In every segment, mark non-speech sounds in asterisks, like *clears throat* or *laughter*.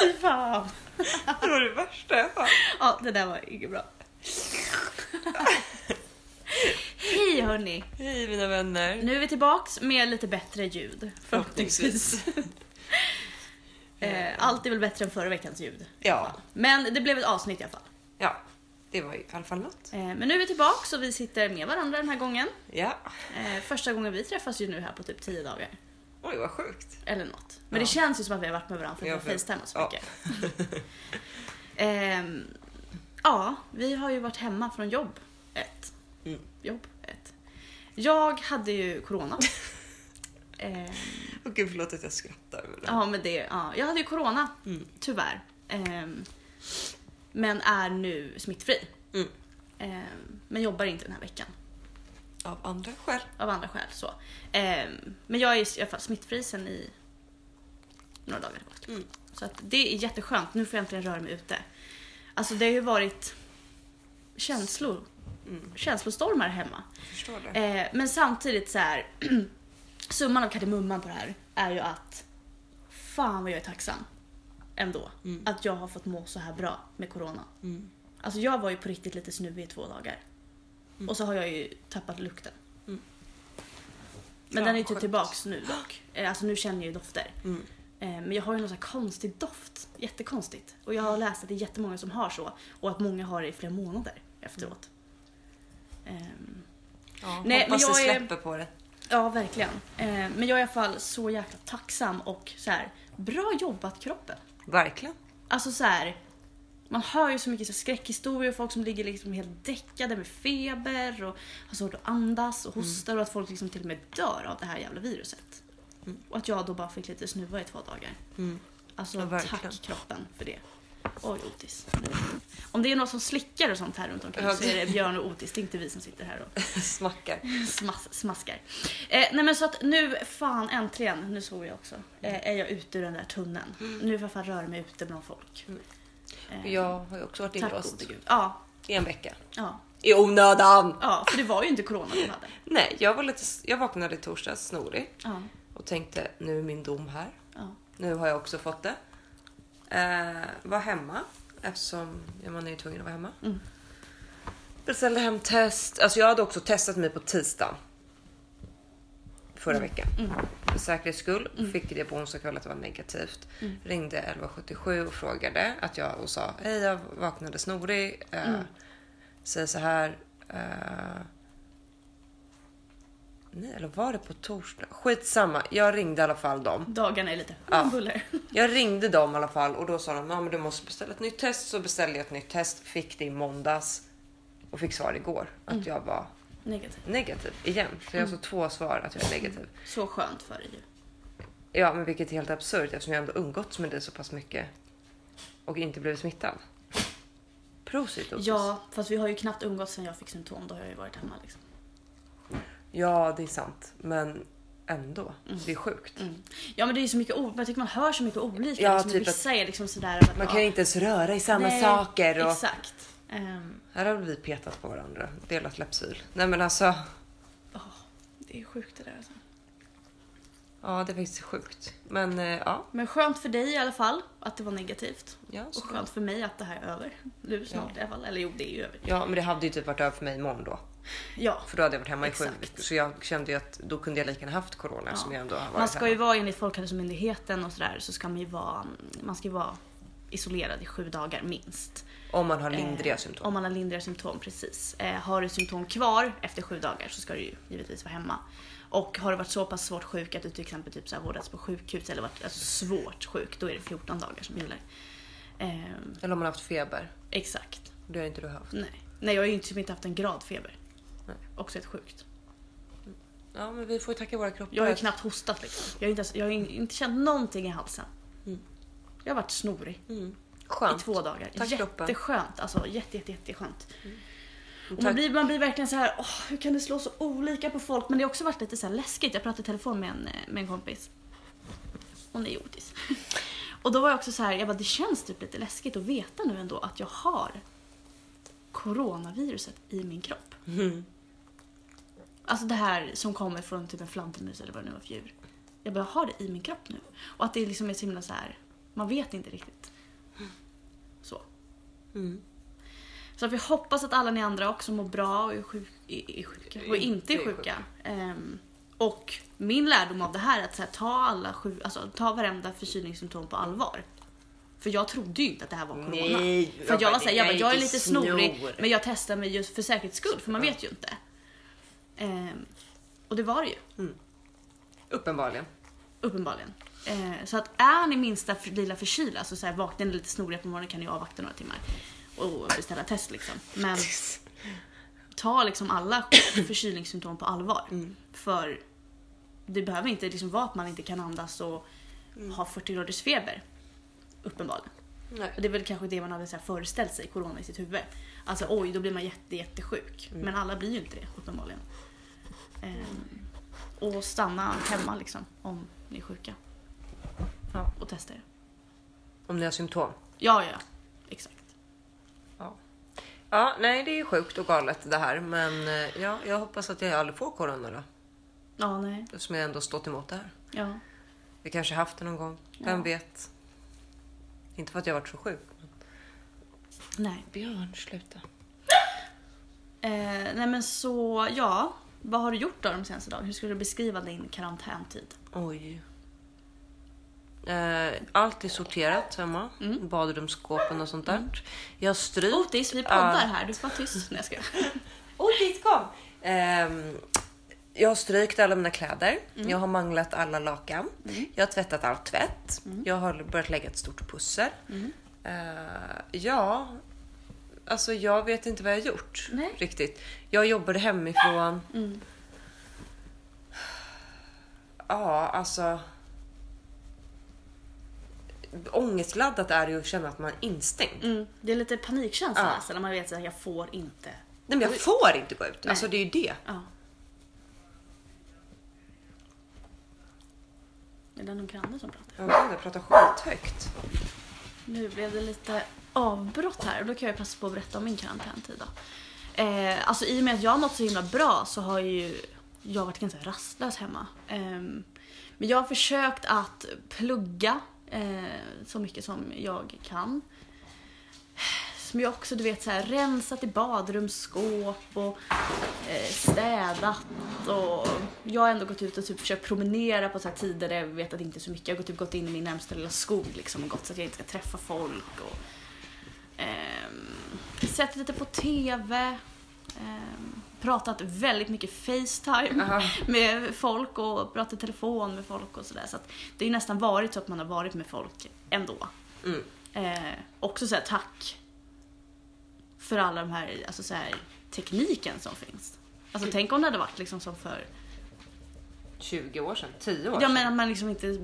Fy fan. Det var det värsta jag hört. Ja, det där var inget bra. Hej hörni! Hej mina vänner. Nu är vi tillbaks med lite bättre ljud. Förhoppningsvis. Eh, Allt är väl bättre än förra veckans ljud. Ja, Men det blev ett avsnitt i alla fall. ja. Det var i alla fall något. Eh, Men nu är vi tillbaks och vi sitter med varandra den här gången. Ja. Eh, Första gången vi träffas ju nu här på typ 10 dagar. Oj vad sjukt. Eller något. Men Ja. det känns ju som att vi har varit med varandra för Ja, att vi har facetimea så ja. mycket. *laughs* Ehm, ja, vi har ju varit hemma från jobb ett. Mm. Jobb ett. Jag hade ju corona. *laughs* Ehm, Åh gud förlåt att jag skrattar. Ja, men det, ja, jag hade ju corona, Mm. tyvärr. Ehm, men är nu smittfri. Mm. Ehm, men jobbar inte den här veckan. Av andra skäl. Av andra skäl. Så. Ehm, men jag är i alla fall smittfri sen i några dagar. Mm. Så att det är jätteskönt. Nu får jag äntligen röra mig ute. Alltså det har ju varit känslor, Mm. känslostormar hemma. Jag förstår det. Eh, men samtidigt så här *clears throat* summan av kardemumman på det här är ju att fan vad jag är tacksam ändå. Mm. Att jag har fått må så här bra med corona. Mm. Alltså jag var ju på riktigt lite snuvig i två dagar. Mm. Och så har jag ju tappat lukten. Mm. Men Ja, den är ju typ tillbaks nu dock. *gasps* Eh, Alltså nu känner jag ju dofter. Mm. Eh, Men jag har ju någon sån här konstig doft. Jättekonstigt. Och jag har läst att det är jättemånga som har så. Och att många har det i flera månader efteråt. Ehm, Ja, Nej, hoppas men det jag är- släpper på det. Ja, verkligen. Eh, Men jag är i alla fall så jäkla tacksam och så här, bra jobbat kroppen. Verkligen. Alltså så här, man hör ju så mycket så här skräckhistorier, folk som ligger liksom helt däckade med feber och har svårt att andas och hostar och att folk liksom till och med dör av det här jävla viruset. Mm. Och att jag då bara fick lite snuva i två dagar. Mm. Alltså Ja, tack kroppen för det. Oj Otis. Om det är något som slickar och sånt här runt omkring så är det Björn och Otis, det är inte vi som sitter här och *laughs* Smackar. smas, smaskar. Eh, nej men så att nu, fan äntligen, nu såg jag också, eh, är jag ute ur den där tunneln. Nu får jag fan röra mig ute bland folk. Mm. Eh, Jag har ju också varit inlåst. Ja, i en vecka. ja, I onödan! ja, för det var ju inte corona du hade. Nej, jag, var lite, jag vaknade i torsdags snorig Ja, och tänkte nu är min dom här. ja. Nu har jag också fått det. Eh, var hemma eftersom man är ju tvungen att vara hemma. Mm. Beställde hem test. Alltså jag hade också testat mig på tisdag. Förra Mm. veckan. För säkerhets skull. Fick det på onsdag kväll att det var negativt. Mm. Ringde 1177 och frågade att jag och sa hej jag vaknade snorig. Eh, Mm. Säger så här. Eh, nej eller var det på torsdag? Skitsamma. Jag ringde i alla fall dem. Dagarna är lite Ja. buller. *laughs* Jag ringde dem i alla fall och då sa de att du måste beställa ett nytt test. Så beställde jag ett nytt test, fick det i måndags och fick svar igår att Mm. jag var Negativt. negativ igen. Så jag har Mm. två svar att jag är negativ. Så skönt för dig. Ja, men vilket är helt absurt eftersom jag ändå umgåtts med dig så pass mycket och inte blivit smittad. Prosit. Ja, fast vi har ju knappt umgåtts sen jag fick symptom. Då har jag ju varit hemma liksom. Ja, det är sant, men ändå. Det är sjukt. Mm. Ja men det är så mycket, jag tycker man hör så mycket olika. Ja, liksom, typ vissa är liksom sådär. Att, Man kan ja, ju inte ens röra i samma nej, saker. Och... Exakt. Ehm, Här har vi petat på varandra, delat läppsyl. Nej men alltså, det är sjukt det där alltså. ja det är faktiskt sjukt. Men eh, ja. Men skönt för dig i alla fall att det var negativt. Ja, Och skönt för mig att det här är över. Nu snart i alla fall. Eller jo, det är ju över. Ja, men det hade ju typ varit över för mig imorgon då. Ja. För då hade jag varit hemma i sju Exakt. veckor. Så jag kände ju att då kunde jag lika gärna haft corona Ja. som jag ändå har varit Man ska ju hemma. vara enligt Folkhälsomyndigheten och sådär så ska man ju vara, man ska ju vara isolerad i sju dagar minst. Om man har lindriga Eh, symptom. Om man har lindriga symptom, precis. Eh, har du symptom kvar efter sju dagar så ska du ju givetvis vara hemma. Och har du varit så pass svårt sjuk att du till exempel typ så här vårdats på sjukhus eller varit alltså, svårt sjuk, då är det 14 dagar som gäller. Eh, Eller om man har haft feber. exakt. Det har inte du haft. Nej. Nej, jag har ju inte, typ inte haft en grad feber. Nej. Också ett sjukt. Ja, men vi får ju tacka våra kroppar. Jag har ju knappt hostat liksom. Jag har inte, jag har inte känt någonting i halsen. Mm. Jag har varit snorig Mm. i Skönt. två dagar. Tack, kroppen. Jätteskönt. Alltså jätte, jätte, jätteskönt. Och man, blir, man blir verkligen så här, åh, hur kan det slå så olika på folk? Men det har också varit lite så läskigt. Jag pratade i telefon med en, eh, med en kompis. Hon är jotis. *laughs* Och då var jag också så här, jag bara, det känns typ lite läskigt att veta nu ändå att jag har coronaviruset i min kropp. Mm. Alltså det här som kommer från typ en fladdermus eller vad det nu var för djur. Jag bara, har det i min kropp nu. Och att det liksom är så himla så här, man vet inte riktigt. Så. Mm. Så att vi hoppas att alla ni andra också mår bra och är, sjuk, är, är sjuka och inte är sjuka. Ehm, och min lärdom av det här är att så här, ta alla sju, alltså, ta varenda förkylningssymptom på allvar. För jag trodde ju inte att det här var corona. Nej, för jag var såhär, jag, bara, jag är lite snorig snor. men jag testar mig just för säkerhets skull för man vet ju inte. Ehm, och det var det ju. Uppenbarligen. Uppenbarligen. Eh, så att är ni minsta för- lilla förkylda, så, så här, vaknar ni lite snoriga på morgonen kan ni avvakta några timmar och beställa test liksom. Men ta liksom alla förkylningssymptom på allvar. För det behöver inte liksom vara att man inte kan andas och ha 40 graders feber. Uppenbarligen. Nej. Och det är väl kanske det man hade så här föreställt sig, corona i sitt huvud. Alltså oj, då blir man jätte, jättesjuk. Men alla blir ju inte det uppenbarligen. Ehm, och stanna hemma liksom om ni är sjuka. Ja. Och testa er. Om ni har symptom. Ja, ja, exakt. Ja. ja, nej det är sjukt och galet det här. Men eh, ja, jag hoppas att jag aldrig får corona då. Ja, nej. Eftersom jag ändå stått emot det här. Ja. Vi kanske haft det någon gång. Vem Ja. vet? Inte för att jag varit så sjuk. Men... Nej. Björn, sluta. Eh, nej men så, ja. Vad har du gjort då de senaste dagarna? Hur skulle du beskriva din karantäntid? Oj. Eh, allt är sorterat hemma. Mm. Badrumsskåpen och sånt där. Jag har strykt. Otis, vi poddar här. Du får vara tyst. Nej, jag. Oj, dit *laughs* kom! Ehm, jag har strykt alla mina kläder. Mm. Jag har manglat alla lakan. Jag har tvättat allt tvätt. Mm. Jag har börjat lägga ett stort pussel. Eh, ja, alltså jag vet inte vad jag har gjort Nej. riktigt. Jag jobbade hemifrån. Mm. Ja, alltså. Ångestladdat är det ju att känna att man är instängd. Mm. Det är lite panikkänsla Ja. när man vet att jag får inte. Nej, men jag får inte gå ut. Nej. Alltså det är ju det. Ja. Är det någon granne som pratar? Inte, jag pratar skithögt. Nu blev det lite avbrott här och då kan jag passa på att berätta om min karantäntid då. Eh, alltså i och med att jag har mått så himla bra så har ju jag varit ganska rastlös hemma. Eh, men jag har försökt att plugga eh, så mycket som jag kan. Som jag också, du vet, så här, rensat i badrumsskåp och eh, städat. Och jag har ändå gått ut och typ försökt promenera på så här tider där jag vet att det inte är så mycket. Jag har typ gått in i min närmsta lilla skog liksom, och gått så att jag inte ska träffa folk. Och, ehm, sett lite på TV. ehm, pratat väldigt mycket Facetime Aha. med folk och pratat i telefon med folk och sådär. Så det är ju nästan varit så att man har varit med folk ändå. Mm. Eh, också säga tack för alla de här, alltså så här, tekniken som finns. Alltså tänk om det hade varit liksom som för, 20 år sedan, 10 år ja sedan. men att man liksom inte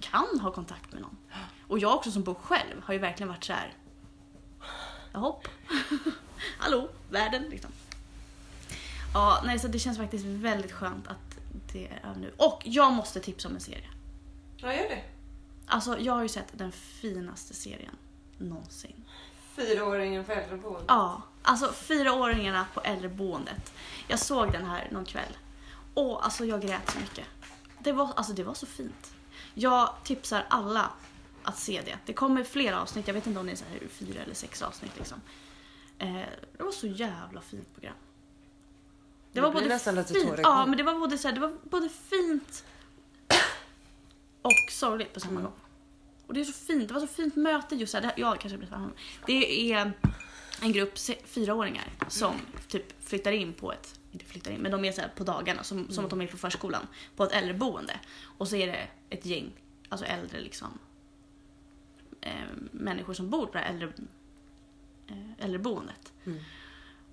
kan ha kontakt med någon. *gasps* Och jag också som bor själv har ju verkligen varit så här. Jahopp. *laughs* Hallå, världen liksom. Ja, nej så det känns faktiskt väldigt skönt att det är över nu. Och jag måste tipsa om en serie. Ja, gör det. Alltså jag har ju sett den finaste serien någonsin. Fyraåringen på äldreboende. Ja, alltså fyraåringarna på äldreboendet. Jag såg den här någon kväll. Och alltså jag grät så mycket. Det var, alltså, det var så fint. Jag tipsar alla att se det. Det kommer fler avsnitt, jag vet inte om det är så här fyra eller sex avsnitt liksom. Eh, det var så jävla fint program. Det blir nästan lite fint, ja, men det var både, så här, det var både fint och sorgligt på samma Mm. gång. Och det är så fint, det var så fint möte just här. Det här jag kanske blir fan. Det är en grupp fyraåringar som typ flyttar in på ett, inte flyttar in, men de är så på dagarna som, som att de är på förskolan, på ett äldreboende. Och så är det ett gäng, alltså äldre liksom, människor som bor på det här äldre, eh, äldreboendet. Mm.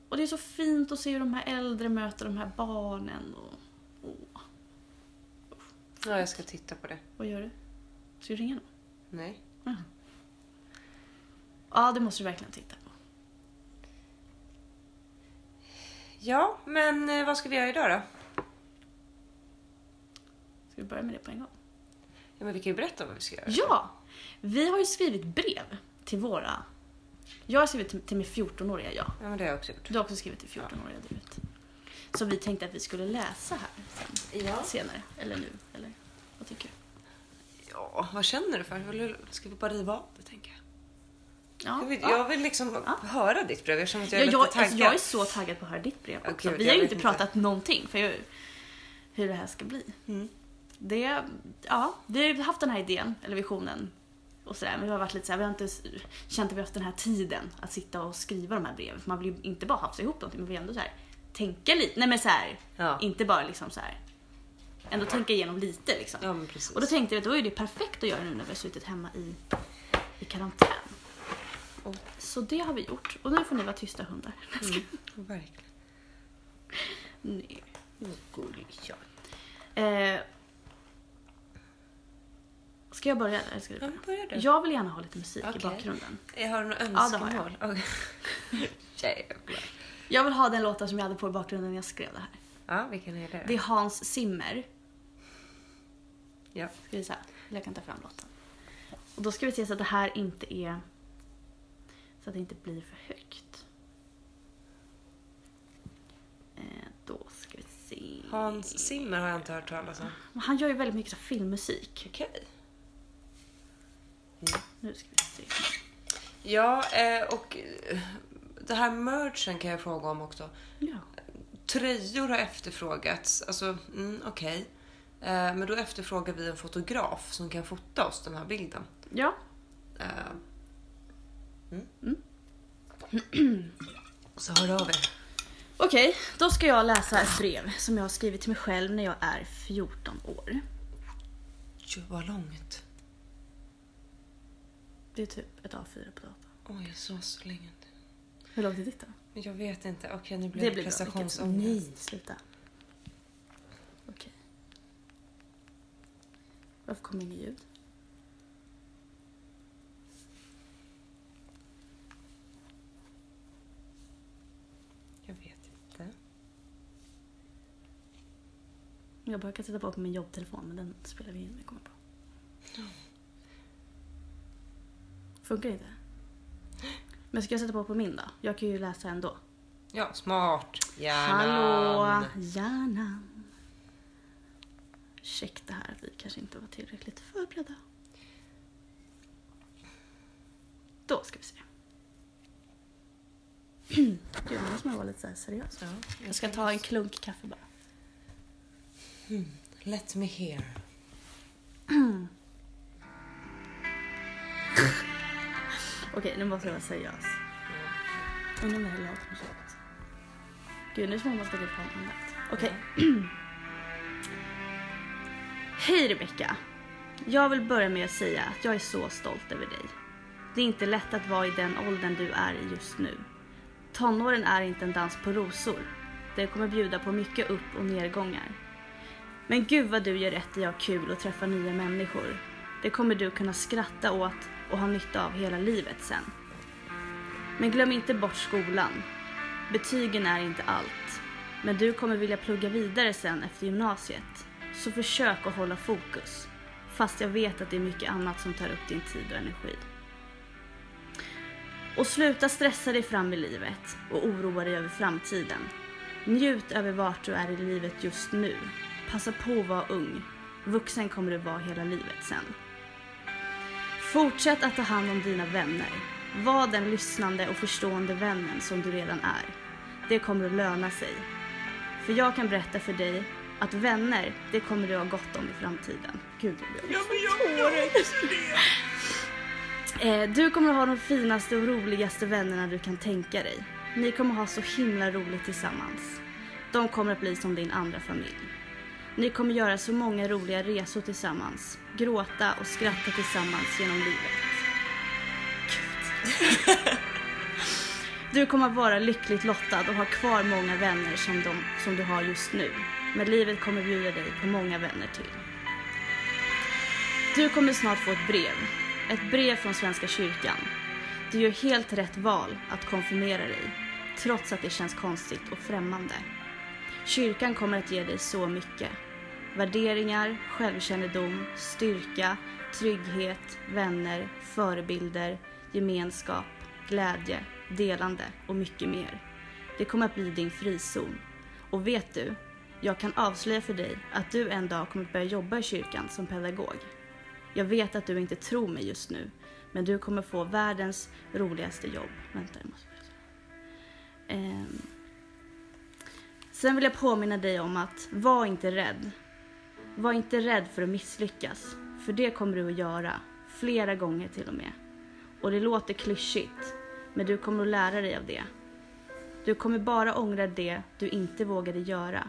Och det är så fint att se hur de här äldre möter de här barnen. Och, åh, Ja, jag ska titta på det. vad gör du? Ska du ringa någon? Nej. Ja, det måste du verkligen titta på. Ja, men eh, vad ska vi göra idag då? Ska vi börja med det på en gång? Ja, men vi kan ju berätta vad vi ska göra. Ja! Vi har ju skrivit brev till våra... Jag har skrivit till, till min 14-åriga jag. Ja, men det har jag också gjort. Du har också skrivit till 14-åriga du vet. Som vi tänkte att vi skulle läsa här sen, Ja. senare. Eller nu. Eller vad tycker du? Ja, vad känner du för? Ska vi bara riva av det, tänker jag? Ja, Jag vill, ja. jag vill liksom höra ditt brev. Jag att jag Ja, är lite jag, taggad. alltså, jag är så taggad på att höra ditt brev Ja, också. gud, vi har ju inte inte. pratat någonting för hur, hur det här ska bli. Mm. Det, ja, vi har haft den här idén, eller visionen och sådär. Men vi har varit lite så här, vi har inte känt att vi har haft den här tiden att sitta och skriva de här breven. För man vill ju inte bara hafsa ihop någonting, man vill ändå så här tänka lite. Nej men så här, Ja. inte bara liksom så här. Ändå tänka igenom lite liksom. Ja, men precis. Och då tänkte vi att då är det perfekt att göra nu när vi har suttit hemma i, i karantän. Och- Så det har vi gjort. Och nu får ni vara tysta hundar. *laughs* Mm, verkligen. Nej. Gulligt. Eh, ska jag börja eller ska du Ja, börja? men börja du. Jag vill gärna ha lite musik i Okej. bakgrunden. Jag har några det har jag. önskemål. Okej. *laughs* Jävlar. Jag vill ha den låten som jag hade på i bakgrunden när jag skrev det här. Ja, vilken är det? Det är Hans Zimmer. Ja. Ska vi se. Jag kan ta fram låten. Och då ska vi se så att det här inte är... Så att det inte blir för högt. Eh, då ska vi se. Hans Zimmer har jag inte hört talas om. Han gör ju väldigt mycket så här filmmusik. Okej. Nu ska vi se. Ja, eh, och eh, det här merchen kan jag fråga om också. Ja. Tröjor har efterfrågats. Alltså, mm, okej. Eh, men då efterfrågar vi en fotograf som kan fota oss den här bilden. Ja. Mm. Mm. *clears throat* Så hör av er. Okej, då ska jag läsa ett brev som jag har skrivit till mig själv när jag är 14 år. Tjo, vad långt. Det är typ ett A4 på datorn. Oj, så så länge. Hur långt är ditt då? Jag vet inte. Okej, nu blir Det det, blir prestationsångest. Nej, sluta. Okej. Varför kommer inget ljud? Jag vet inte. Jag bara kan sätta på på min jobbtelefon men den spelar vi in jag kommer på. Funkar inte? Men ska jag sätta på på min då? Jag kan ju läsa ändå. Ja, smart. Gärna. Hallå, hjärnan. Ursäkta här vi kanske inte var tillräckligt förberedda. Då ska vi se. Gud, nu måste man vara lite så här seriös. Ja, Jag ska ta en klunk kaffe bara. Let me hear. *clears throat* Okej, nu måste jag vara seriös. Undrar om det här är tjockt. Gud, nu om man ska ha en andakt. Okej. *clears throat* Hej Rebecka. Jag vill börja med att säga att jag är så stolt över dig. Det är inte lätt att vara i den åldern du är i just nu. Tonåren är inte en dans på rosor. Det kommer bjuda på mycket upp och nedgångar. Men gud vad du gör rätt i att ha kul och träffa nya människor. Det kommer du kunna skratta åt och ha nytta av hela livet sen. Men glöm inte bort skolan. Betygen är inte allt. Men du kommer vilja plugga vidare sen efter gymnasiet. Så försök att hålla fokus. Fast jag vet att det är mycket annat som tar upp din tid och energi. Och sluta stressa dig fram i livet och oroa dig över framtiden. Njut över vart du är i livet just nu. Passa på att vara ung. Vuxen kommer du vara hela livet sen. Fortsätt att ta hand om dina vänner. Var den lyssnande och förstående vännen som du redan är. Det kommer att löna sig. För jag kan berätta för dig att vänner, det kommer du ha gott om i framtiden. Gud, jag blir Ja, men jag, jag det. Eh, Du kommer att ha de finaste och roligaste vännerna du kan tänka dig. Ni kommer ha så himla roligt tillsammans. De kommer att bli som din andra familj. Ni kommer göra så många roliga resor tillsammans. Gråta och skratta tillsammans genom livet. Gud. Du kommer vara lyckligt lottad och ha kvar många vänner som, de, som du har just nu. Men livet kommer bjuda dig på många vänner till. Du kommer snart få ett brev. Ett brev från Svenska kyrkan. Du gör helt rätt val att konfirmera dig, trots att det känns konstigt och främmande. Kyrkan kommer att ge dig så mycket. Värderingar, självkännedom, styrka, trygghet, vänner, förebilder, gemenskap, glädje, delande och mycket mer. Det kommer att bli din frizon. Och vet du, jag kan avslöja för dig att du en dag kommer att börja jobba i kyrkan som pedagog. Jag vet att du inte tror mig just nu, men du kommer få världens roligaste jobb. Vänta, jag måste... Ehm. Sen vill jag påminna dig om att var inte rädd. Var inte rädd för att misslyckas, för det kommer du att göra. Flera gånger till och med. Och det låter klyschigt, men du kommer att lära dig av det. Du kommer bara ångra det du inte vågade göra.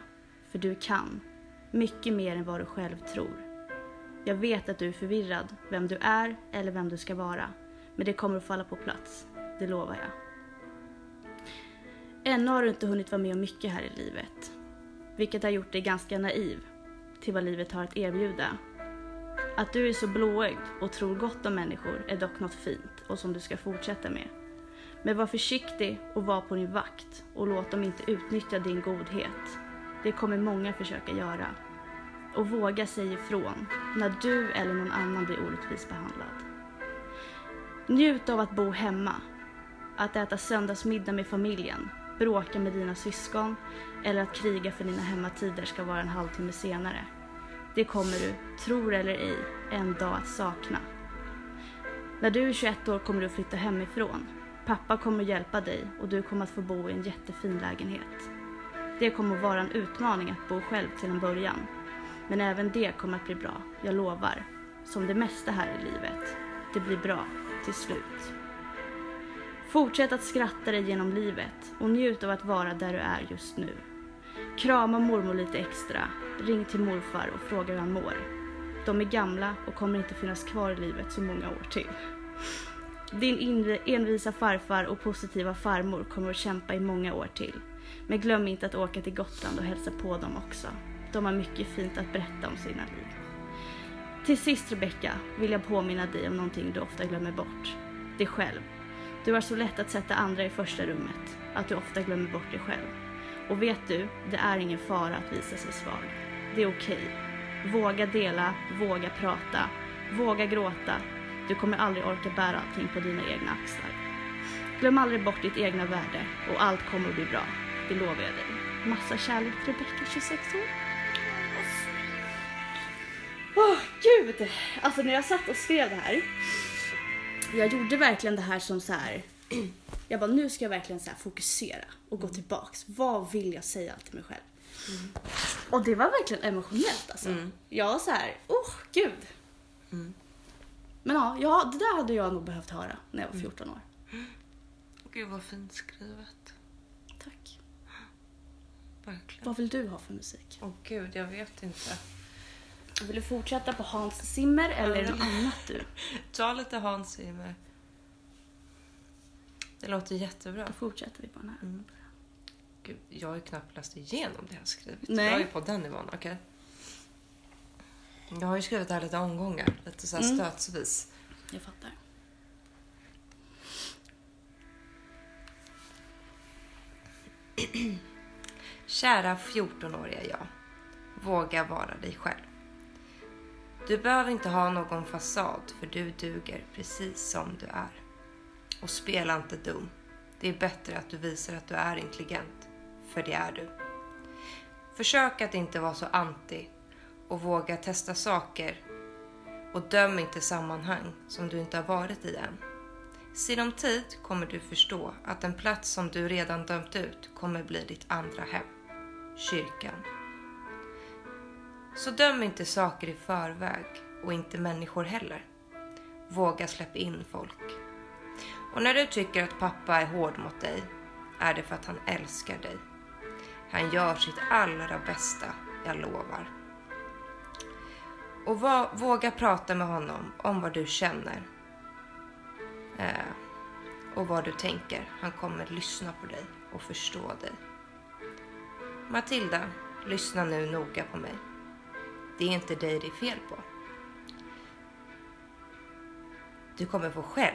För du kan. Mycket mer än vad du själv tror. Jag vet att du är förvirrad, vem du är eller vem du ska vara. Men det kommer att falla på plats. Det lovar jag. Ännu har du inte hunnit vara med om mycket här i livet. Vilket har gjort dig ganska naiv till vad livet har att erbjuda. Att du är så blåögd och tror gott om människor är dock något fint och som du ska fortsätta med. Men var försiktig och var på din vakt och låt dem inte utnyttja din godhet. Det kommer många försöka göra. Och våga säga ifrån när du eller någon annan blir orättvist behandlad. Njut av att bo hemma. Att äta söndagsmiddag med familjen, bråka med dina syskon eller att kriga för dina hemmatider ska vara en halvtimme senare. Det kommer du, tror eller ej, en dag att sakna. När du är 21 år kommer du att flytta hemifrån. Pappa kommer att hjälpa dig och du kommer att få bo i en jättefin lägenhet. Det kommer att vara en utmaning att bo själv till en början. Men även det kommer att bli bra, jag lovar. Som det mesta här i livet. Det blir bra, till slut. Fortsätt att skratta dig genom livet och njut av att vara där du är just nu. Krama mormor lite extra, ring till morfar och fråga hur han mår. De är gamla och kommer inte finnas kvar i livet så många år till. Din envisa farfar och positiva farmor kommer att kämpa i många år till. Men glöm inte att åka till Gotland och hälsa på dem också. De har mycket fint att berätta om sina liv. Till sist Rebecka vill jag påminna dig om någonting du ofta glömmer bort. Dig själv. Du har så lätt att sätta andra i första rummet, att du ofta glömmer bort dig själv. Och vet du, det är ingen fara att visa sig svag. Det är okej. Våga dela, våga prata, våga gråta. Du kommer aldrig orka bära allting på dina egna axlar. Glöm aldrig bort ditt egna värde och allt kommer att bli bra. Det lovar jag dig. Massa kärlek Rebecka, 26 år. Åh, oh, gud! Alltså när jag satt och skrev det här. Jag gjorde verkligen det här som så här. *clears throat* Jag bara, nu ska jag verkligen så fokusera och gå Mm. tillbaks. Vad vill jag säga till mig själv? Och det var verkligen emotionellt alltså. Mm. Jag var så här, oh gud. Men ja, ja, det där hade jag nog behövt höra när jag Mm. var 14 år. Gud vad fint skrivet. Tack. Verkligen. Vad vill du ha för musik? Åh gud, jag vet inte. Vill du fortsätta på Hans Zimmer eller något annat du? *laughs* Ta lite Hans Zimmer. Det låter jättebra. Då fortsätter vi på den här. Mm. Gud, jag har ju knappt läst igenom det jag skrivit. Nej. Jag är på den nivån, okej. Jag har ju skrivit det här lite omgångar, lite så här Mm. stötsvis. Jag fattar. *clears throat* Kära 14-åriga jag. Våga vara dig själv. Du behöver inte ha någon fasad för du duger precis som du är. Och spela inte dum. Det är bättre att du visar att du är intelligent. För det är du. Försök att inte vara så anti och våga testa saker och döm inte sammanhang som du inte har varit i än. Sinom tid kommer du förstå att en plats som du redan dömt ut kommer bli ditt andra hem. Kyrkan. Så döm inte saker i förväg och inte människor heller. Våga släppa in folk. Och när du tycker att pappa är hård mot dig är det för att han älskar dig. Han gör sitt allra bästa, jag lovar. Och va- våga prata med honom om vad du känner eh, och vad du tänker. Han kommer lyssna på dig och förstå dig. Matilda, lyssna nu noga på mig. Det är inte dig det är fel på. Du kommer få skäll.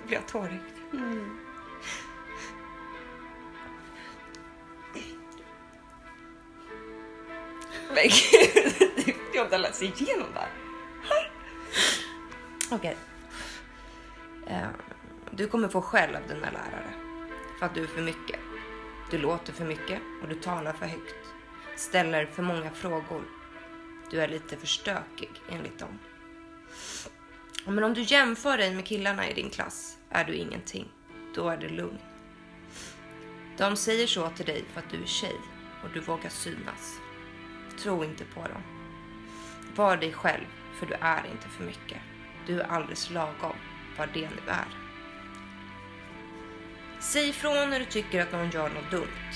Nu blir jag tårögd. Mm. Men gud, det är jobbigt att läsa igenom det här. Okej. Eh, Du kommer få skäll av dina lärare för att du är för mycket. Du låter för mycket och du talar för högt. Ställer för många frågor. Du är lite för stökig enligt dem. Men om du jämför dig med killarna i din klass är du ingenting. Då är det lugn. De säger så till dig för att du är tjej och du vågar synas. Tro inte på dem. Var dig själv, för du är inte för mycket. Du är alldeles lagom, vad det nu är. Säg ifrån när du tycker att någon gör något dumt.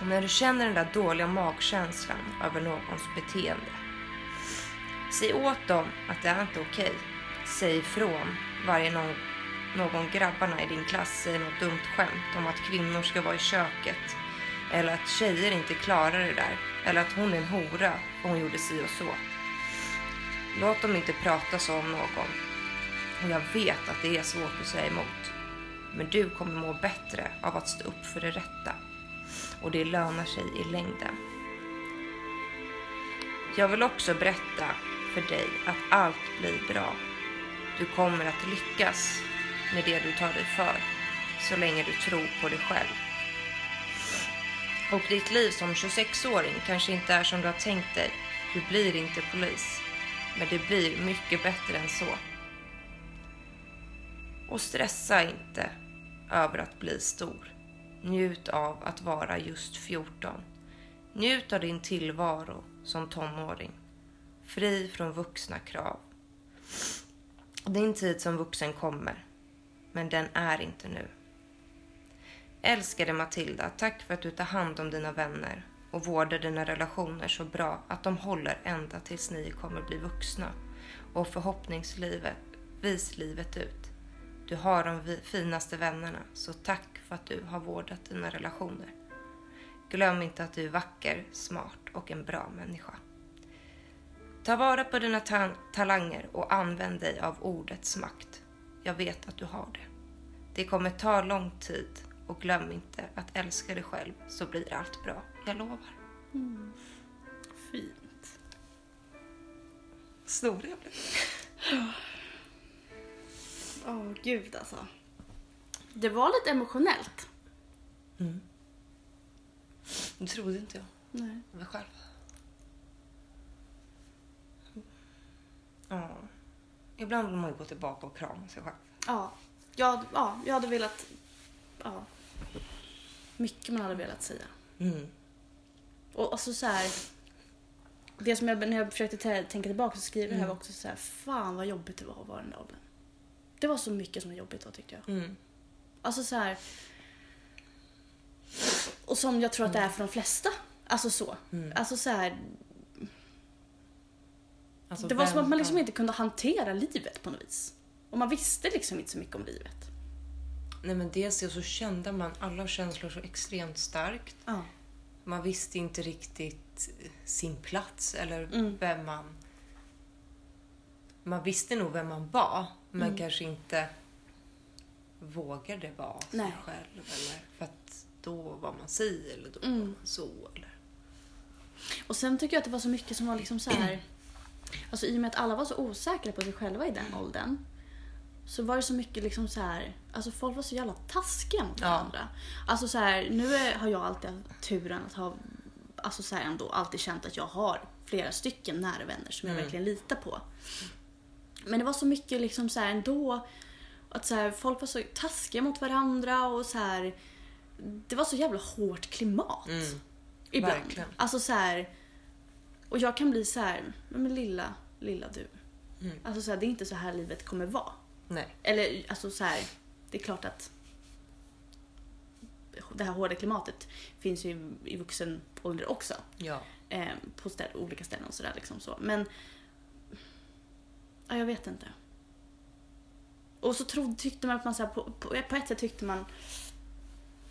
Och när du känner den där dåliga magkänslan över någons beteende. Säg åt dem att det är inte okej. Säg ifrån varje någon, någon grabbarna i din klass säger något dumt skämt om att kvinnor ska vara i köket. Eller att tjejer inte klarar det där. Eller att hon är en hora och hon gjorde si och så. Låt dem inte prata så om någon. Och jag vet att det är svårt att säga emot. Men du kommer må bättre av att stå upp för det rätta. Och det lönar sig i längden. Jag vill också berätta för dig att allt blir bra. Du kommer att lyckas med det du tar dig för. Så länge du tror på dig själv. Och ditt liv som 26-åring kanske inte är som du har tänkt dig. Du blir inte polis. Men det blir mycket bättre än så. Och stressa inte över att bli stor. Njut av att vara just 14. Njut av din tillvaro som tonåring. Fri från vuxna krav. Din tid som vuxen kommer. Men den är inte nu. Älskade Matilda, tack för att du tar hand om dina vänner och vårdar dina relationer så bra att de håller ända tills ni kommer bli vuxna och förhoppningsvis livet ut. Du har de finaste vännerna, så tack för att du har vårdat dina relationer. Glöm inte att du är vacker, smart och en bra människa. Ta vara på dina ta talanger och använd dig av ordets makt. Jag vet att du har det. Det kommer ta lång tid och glöm inte att älska dig själv så blir allt bra. Jag lovar. Mm. Fint. Snorig jag blev. Åh oh, gud alltså. Det var lite emotionellt. Mm. Det trodde inte jag. Nej. Mig själv. Ja. Ibland vill man ju gå tillbaka och krama sig själv. Ja. Jag, ja, jag hade velat... Ja. Mycket man hade velat säga. Mm. Och alltså så här. Det som jag, när jag försökte tänka tillbaka så skriver Mm. jag här var också så här. Fan vad jobbigt det var att vara den där åldern. Det var så mycket som var jobbigt då tyckte jag. Mm. Alltså så här. Och som jag tror att det är för de flesta. Alltså så. Mm. Alltså så här. Alltså, Det var som att man liksom inte kunde hantera livet på något vis. Och man visste liksom inte så mycket om livet. Nej men dels det så kände man alla känslor så extremt starkt. Ja. Man visste inte riktigt sin plats eller Mm. vem man... Man visste nog vem man var, men Mm. kanske inte vågade vara sig Nej. själv. Eller för att då var man si eller då Mm. var man så. Eller. Och sen tycker jag att det var så mycket som var liksom så här. Alltså i och med att alla var så osäkra på sig själva i den åldern. Så var det så mycket liksom så här. Alltså folk var så jävla taskiga mot Ja. varandra. Alltså så här, nu är, har jag alltid haft turen att ha, alltså så här ändå alltid känt att jag har flera stycken nära vänner som jag Mm. verkligen litar på. Men det var så mycket liksom så här ändå. Att så här, folk var så taskiga mot varandra och så här. Det var så jävla hårt klimat. Mm. Ibland. Verkligen. Alltså så här. Och jag kan bli så här, men lilla, lilla du. Mm. Alltså så det är inte så här livet kommer vara. Nej. Eller alltså så här, det är klart att det här hårda klimatet finns ju i, i vuxen ålder också. Ja. Eh, på ställ, olika ställen och sådär liksom så. Men ja, jag vet inte. Och så trodde, tyckte man att man så här, på, på, på ett sätt tyckte man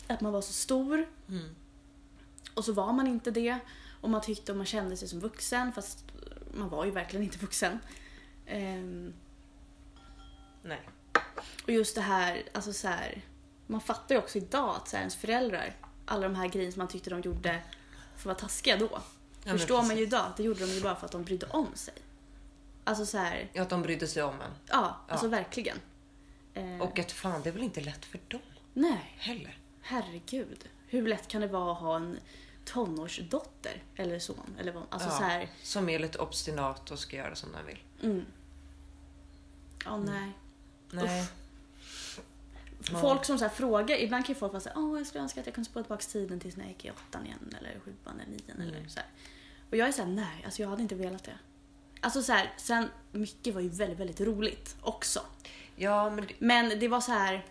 att man var så stor Mm. och så var man inte det. Och man tyckte och man kände sig som vuxen fast man var ju verkligen inte vuxen. Ehm, Nej. och just det här, alltså så här, man fattar ju också idag att så här, ens föräldrar, alla de här grejerna som man tyckte de gjorde för att vara taskiga då. Ja, förstår man ju idag att det gjorde de ju bara för att de brydde om sig. Alltså så här, Ja, att de brydde sig om en. ja, alltså Ja. verkligen. Eh, Och att fan, det är väl inte lätt för dem Nej, heller. herregud. Hur lätt kan det vara att ha en tonårsdotter eller son? Eller vad, alltså Ja, så här, Som är lite obstinat och ska göra som den vill. mm. Ja, nej. Nej. Ja. Folk som så här frågar, ibland kan ju folk vara såhär, åh jag skulle önska att jag kunde spola tillbaka tiden tills när jag gick i åttan igen eller sjuan eller nian eller Mm. så här. Och jag är såhär, nej, alltså jag hade inte velat det. Alltså så här, sen mycket var ju väldigt, väldigt roligt också. Ja, men, det- Men det var så här,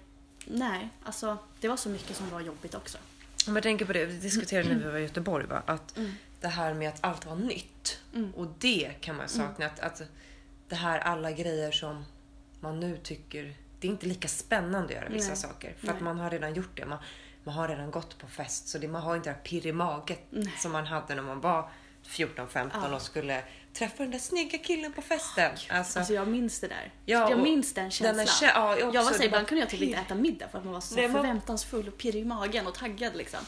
nej, alltså det var så mycket som var jobbigt också. om jag tänker på det, vi diskuterade när vi var i Göteborg, va? att Mm. det här med att allt var nytt. Mm. Och det kan man sakna. Att, att det här alla grejer som man nu tycker, det är inte lika spännande att göra vissa Nej. saker. För Nej. att man har redan gjort det. Man, man har redan gått på fest. Så det, man har inte det här pirr i magen Nej. som man hade när man var 14-15 Ja. och skulle träffa den där snygga killen på festen. Alltså, Alltså jag minns det där. Ja, jag minns den den känslan. här kä- ja, jag jag var så, ibland kunde jag typ inte äta middag för att man var så Nej, förväntansfull och pirrig i magen och taggad liksom.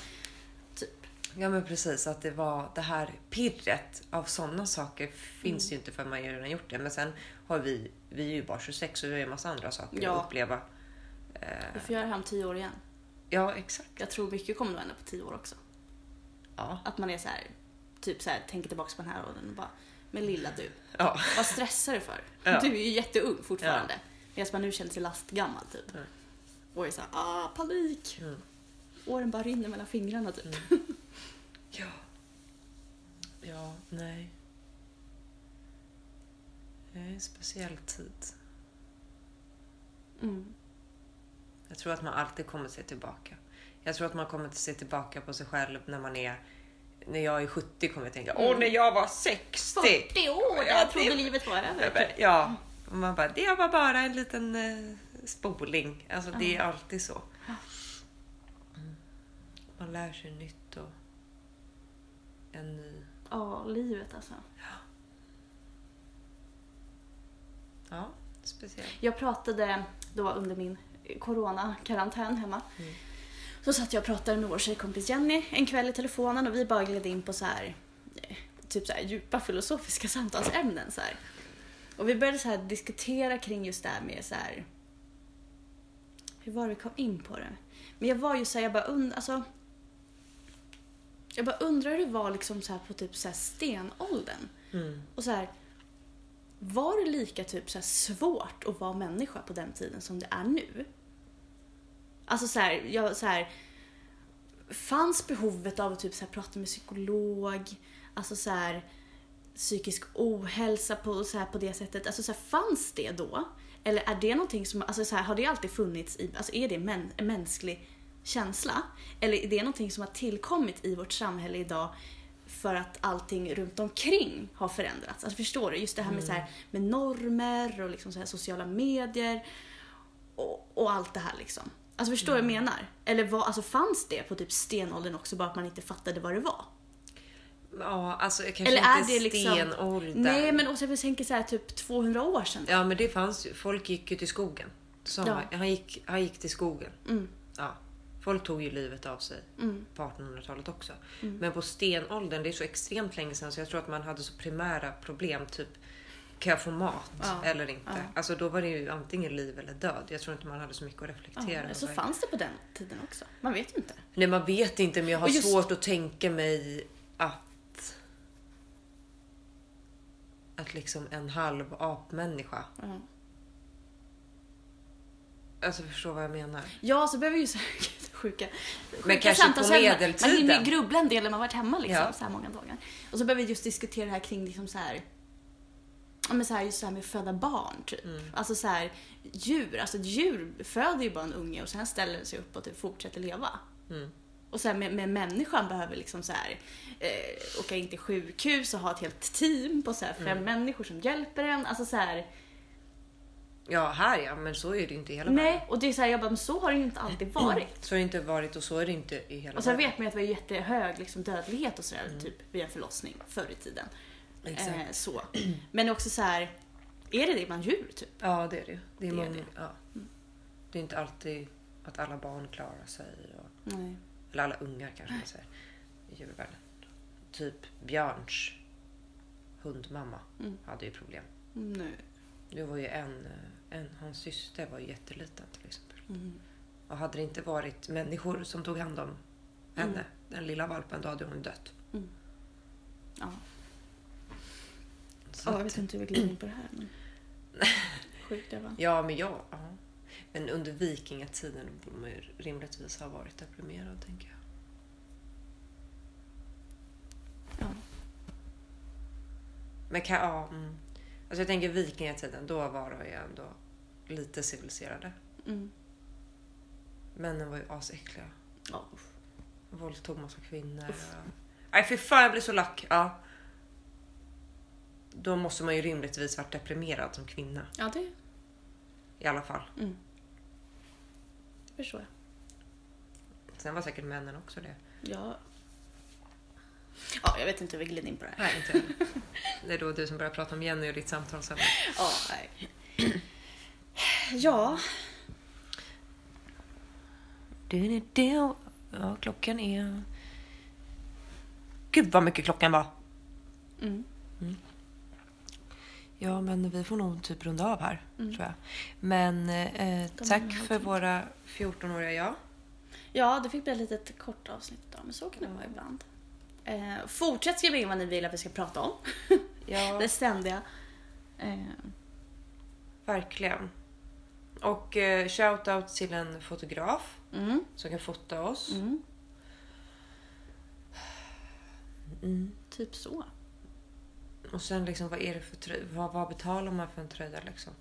Typ. Ja men precis, att det var det här pirret av sådana saker finns ju inte för man ju redan gjort det. Men sen har vi, vi är ju bara 26 och vi har en massa andra saker Ja. att uppleva. Eh, Vi får göra det här om tio år igen. ja exakt. Jag tror mycket kommer att hända på tio år också. Ja. Att man är så här, typ så här, tänker tillbaka på den här åldern och bara, men lilla du, ja. vad stressar du för? Ja. Du är ju jätteung fortfarande. Medan man nu känner sig lastgammal typ. Mm. Och är såhär, ah panik. Mm. Åren bara rinner mellan fingrarna typ. *laughs* Ja. Ja, nej. Det är en speciell tid. Mm. Jag tror att man alltid kommer se tillbaka. Jag tror att man kommer att se tillbaka på sig själv när man är... När jag är 70 kommer jag tänka, åh när jag var 60! 40 år, Ja, jag trodde det- livet var över. Ja, men- Ja, och man bara, det var bara en liten eh, spoling. Alltså det är alltid så. Ja. Mm. Man lär sig nytt och en ny... Ja, livet alltså. Ja, speciellt. Jag pratade då under min corona-karantän hemma. Mm. Så satt jag och pratade med vår tjejkompis Jenny en kväll i telefonen och vi bara gled in på så här, eh, typ så här djupa filosofiska *laughs* samtalsämnen. Så här. Och vi började så här diskutera kring just det här med så här. Hur var det vi kom in på det? Men jag var ju så här, jag bara und, alltså. Jag bara undrar hur det var liksom så här på typ så här stenåldern. Mm. Och så här, var det lika typ så svårt att vara människa på den tiden som det är nu? Alltså så här, jag, så här, fanns behovet av att typ så här prata med psykolog, alltså så här, psykisk ohälsa på, så här, på det sättet, alltså så här, fanns det då? Eller är det någonting som, alltså så här, har det alltid funnits i, alltså är det män, en mänsklig känsla? Eller är det någonting som har tillkommit i vårt samhälle idag för att allting runt omkring har förändrats. Alltså förstår du? Just det här med, så här, med normer och liksom så här sociala medier och, och allt det här liksom. Alltså förstår du vad jag menar? Eller vad, alltså fanns det på typ stenåldern också bara att man inte fattade vad det var? Ja, alltså kanske Eller är inte det liksom- stenålder. Nej men också jag tänker så här typ 200 år sedan. Ja, men det fanns ju. Folk gick ju till skogen. Så Ja. han, gick, han gick till skogen. Mm, Ja. Folk tog ju livet av sig mm, på 1800-talet också. Mm. Men på stenåldern, det är så extremt länge sedan så jag tror att man hade så primära problem. Typ, kan jag få mat Ja. eller inte? Ja. Alltså då var det ju antingen liv eller död. Jag tror inte man hade så mycket att reflektera ja, så över. fanns det på den tiden också. Man vet ju inte. Nej, man vet inte men jag har just- svårt att tänka mig att att liksom en halv apmänniska. Ja. Alltså förstår vad jag menar. Ja, så behöver ju så *laughs* sjuka, sjuka kanske på samtalsämnen. Man medeltiden. hinner grubbla en del när man varit hemma liksom, Ja. så här många dagar. Och så behöver vi just diskutera det här kring liksom så här, men så här, just det här med föda barn typ. Mm. Alltså så här, djur, alltså djur föder ju bara en unge och sen ställer den sig upp och typ fortsätter leva. Mm. Och så här, med, med människan behöver liksom så här, eh, åka in till sjukhus och ha ett helt team på så här fem Mm. människor som hjälper en. Alltså så här, Ja, här ja, men så är det inte i hela världen. nej, och det är så här, jag bara, men så har det ju inte alltid varit. Så har det inte varit och så är det inte i hela Och sen världen. vet man ju att det var jättehög liksom, dödlighet och sådär Mm. typ vid en förlossning förr i tiden. Exakt. Eh, så. Men också så här, är det det bland djur typ? Ja, det är det. Det är, Det är många, det. Ja. Det är inte alltid att alla barn klarar sig. Och, Nej. eller alla ungar kanske man säger. I djurvärlden. Typ Björns hundmamma Mm. hade ju problem. Nej. Det var ju en, en hans syster var ju jätteliten till exempel. Mm. Och hade det inte varit människor som tog hand om henne, den lilla valpen, då hade hon dött. Ja. Så Ja, jag vet inte hur vi glider in på det här. Men... *laughs* Sjukt det va? Ja, men ja. ja. Men under vikingatiden borde man ju rimligtvis ha varit deprimerad, tänker jag. Ja. Men kan, ja, mm. Alltså jag tänker vikingatiden, då var de ju ändå lite civiliserade. Mm. Männen var ju asäckliga. Ja. Våldtog massa kvinnor. Och... Nej fy fan jag blir så lack. Ja. Då måste man ju rimligtvis varit deprimerad som kvinna. ja det I alla fall. mm. förstår jag. Sen var säkert männen också det. Ja. ja, jag vet inte hur vi glider in på det här. Nej, inte. Det är då du som börjar prata om Jenny och ditt samtal sen. Ja, nej. Ja, Ja, klockan är... Gud vad mycket klockan var. mm. Ja, men vi får nog typ runda av här, Mm. tror jag. Men eh, De tack för våra 14-åriga jag. ja, det fick bli ett litet kort avsnitt idag, men så kan det vara ibland. Eh, fortsätt skriva in vad ni vill att vi ska prata om. *laughs* Ja, Det ständiga. Eh, verkligen. Och eh, shout-out till en fotograf mm, som kan fota oss. mm, Mm. typ så. Och sen liksom, vad är det för tröja? Vad, vad betalar man för en tröja liksom?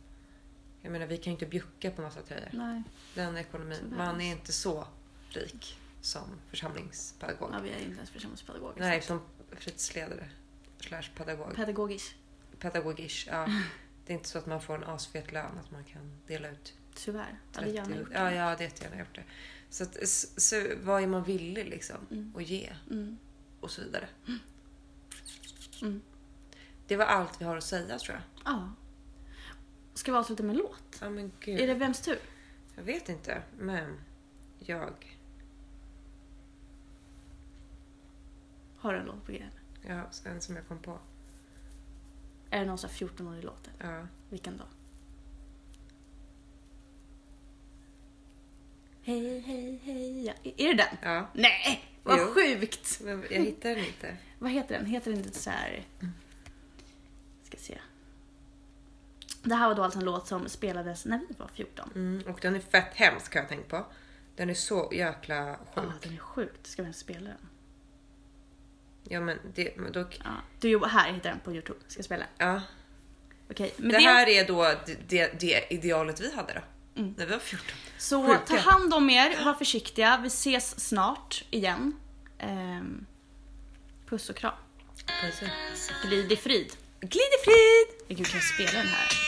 Jag menar, vi kan ju inte bjucka på massa tröjor. Nej, Den ekonomin. Tyvärr. Man är inte så rik som församlingspedagog. ja, vi är inte ens församlingspedagoger. Nej, som fritidsledare. Slash pedagog. Pedagogisk, Pedagogisk. Ja. *laughs* Det är inte så att man får en asfet lön att man kan dela ut tyvärr. Jag 30. hade gärna gjort det. ja, jag hade jättegärna gjort det. Så, att, så vad är man villig liksom Mm. att ge Mm, och så vidare. mm. Det var allt vi har att säga tror jag. Ja. Ska vi avsluta med en låt? Ja men gud. Är det vems tur? Jag vet inte, men jag... Har du en låt på grejen? Ja, en som jag kom på. Är det någon sån här 14-årig låt? Ja. Vilken då? Hej, hej, hej. ja. Är det den? ja. Nej, vad Jo. sjukt! Men jag hittar den inte. Vad heter den? Heter den inte så här... Ska se. Det här var då alltså en låt som spelades när vi var 14. Mm, och den är fett hemsk har jag tänkt på. Den är så jäkla Ja, sjuk. den är sjukt. Ska vi ens spela den? Ja men det, men då, Ja. Du, här hittar den på Youtube. Ska jag spela? ja. Okej. Men det det, här är då det, det, idealet vi hade då. Mm. När vi var 14. Så Sjuka. ta hand om er, var försiktiga. Vi ses snart igen. Ehm, puss och kram. Precis. Glid i frid. Glid i frid! Gud, kan jag spela den här?